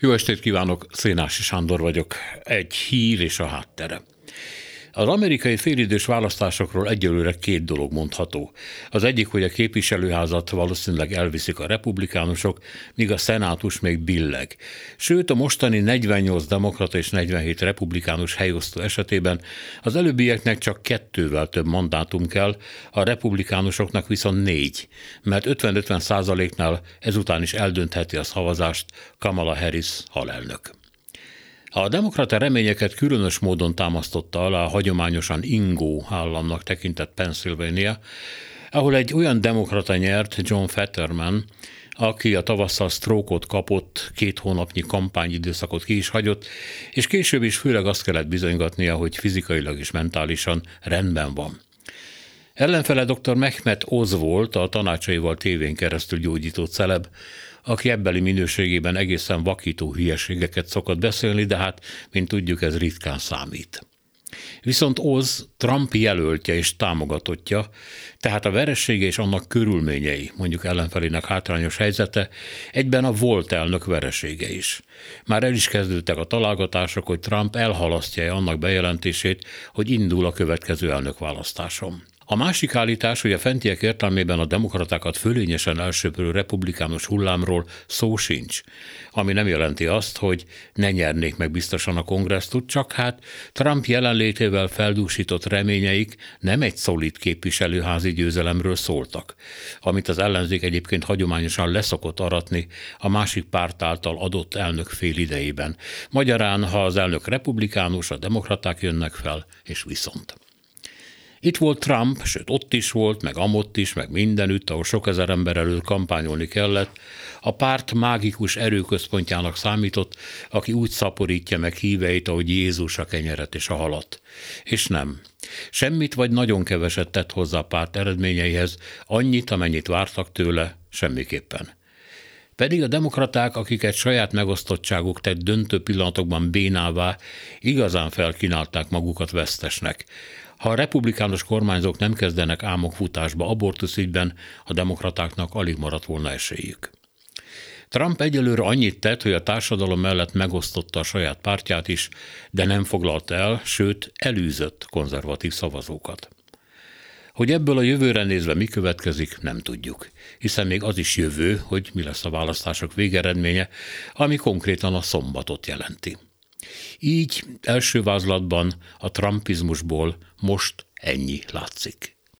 Jó estét kívánok, Szénási Sándor vagyok. Egy hír és a háttere. Az amerikai félidős választásokról egyelőre két dolog mondható. Az egyik, hogy a képviselőházat valószínűleg elviszik a republikánusok, míg a szenátus még billeg. Sőt, a mostani 48 demokrata és 47 republikánus helyosztó esetében az előbbieknek csak kettővel több mandátum kell, a republikánusoknak viszont négy, mert 50-50 százaléknál ezután is eldöntheti a szavazást Kamala Harris halelnök. A demokrata reményeket különös módon támasztotta alá a hagyományosan ingó államnak tekintett Pennsylvania, ahol egy olyan demokrata nyert, John Fetterman, aki a tavasszal sztrókot kapott, két hónapnyi kampányidőszakot ki is hagyott, és később is főleg azt kellett bizonygatnia, hogy fizikailag és mentálisan rendben van. Ellenfele dr. Mehmet Oz volt, a tanácsaival tévén keresztül gyógyító celeb, aki ebbeli minőségében egészen vakító hülyeségeket szokott beszélni, de hát, mint tudjuk, ez ritkán számít. Viszont Oz Trump jelöltje és támogatottja, tehát a veressége és annak körülményei, mondjuk ellenfelének hátrányos helyzete, egyben a volt elnök veresége is. Már el is kezdődtek a találgatások, hogy Trump elhalasztja annak bejelentését, hogy indul a következő elnökválasztáson. A másik állítás, hogy a fentiek értelmében a demokratákat fölényesen elsőprő republikánus hullámról szó sincs, ami nem jelenti azt, hogy ne nyernék meg biztosan a kongresszt, csak hát Trump jelenlétével feldúsított reményeik nem egy szolid képviselőházi győzelemről szóltak, amit az ellenzék egyébként hagyományosan leszokott aratni a másik párt által adott elnök fél idejében. Magyarán, ha az elnök republikánus, a demokraták jönnek fel, és viszont. Itt volt Trump, sőt ott is volt, meg amott is, meg mindenütt, ahol sok ezer ember előtt kampányolni kellett. A párt mágikus erőközpontjának számított, aki úgy szaporítja meg híveit, ahogy Jézus a kenyeret és a halat. És nem. Semmit vagy nagyon keveset tett hozzá a párt eredményeihez, annyit, amennyit vártak tőle, semmiképpen. Pedig a demokraták, akiket saját megosztottságuk tett döntő pillanatokban bénává, igazán felkínálták magukat vesztesnek. Ha a republikánus kormányzók nem kezdenek álmokfutásba abortuszügyben, a demokratáknak alig maradt volna esélyük. Trump egyelőre annyit tett, hogy a társadalom mellett megosztotta a saját pártját is, de nem foglalta el, sőt elűzött konzervatív szavazókat. Hogy ebből a jövőre nézve mi következik, nem tudjuk, hiszen még az is jövő, hogy mi lesz a választások végeredménye, ami konkrétan a szombatot jelenti. Így első vázlatban a trumpizmusból most ennyi látszik.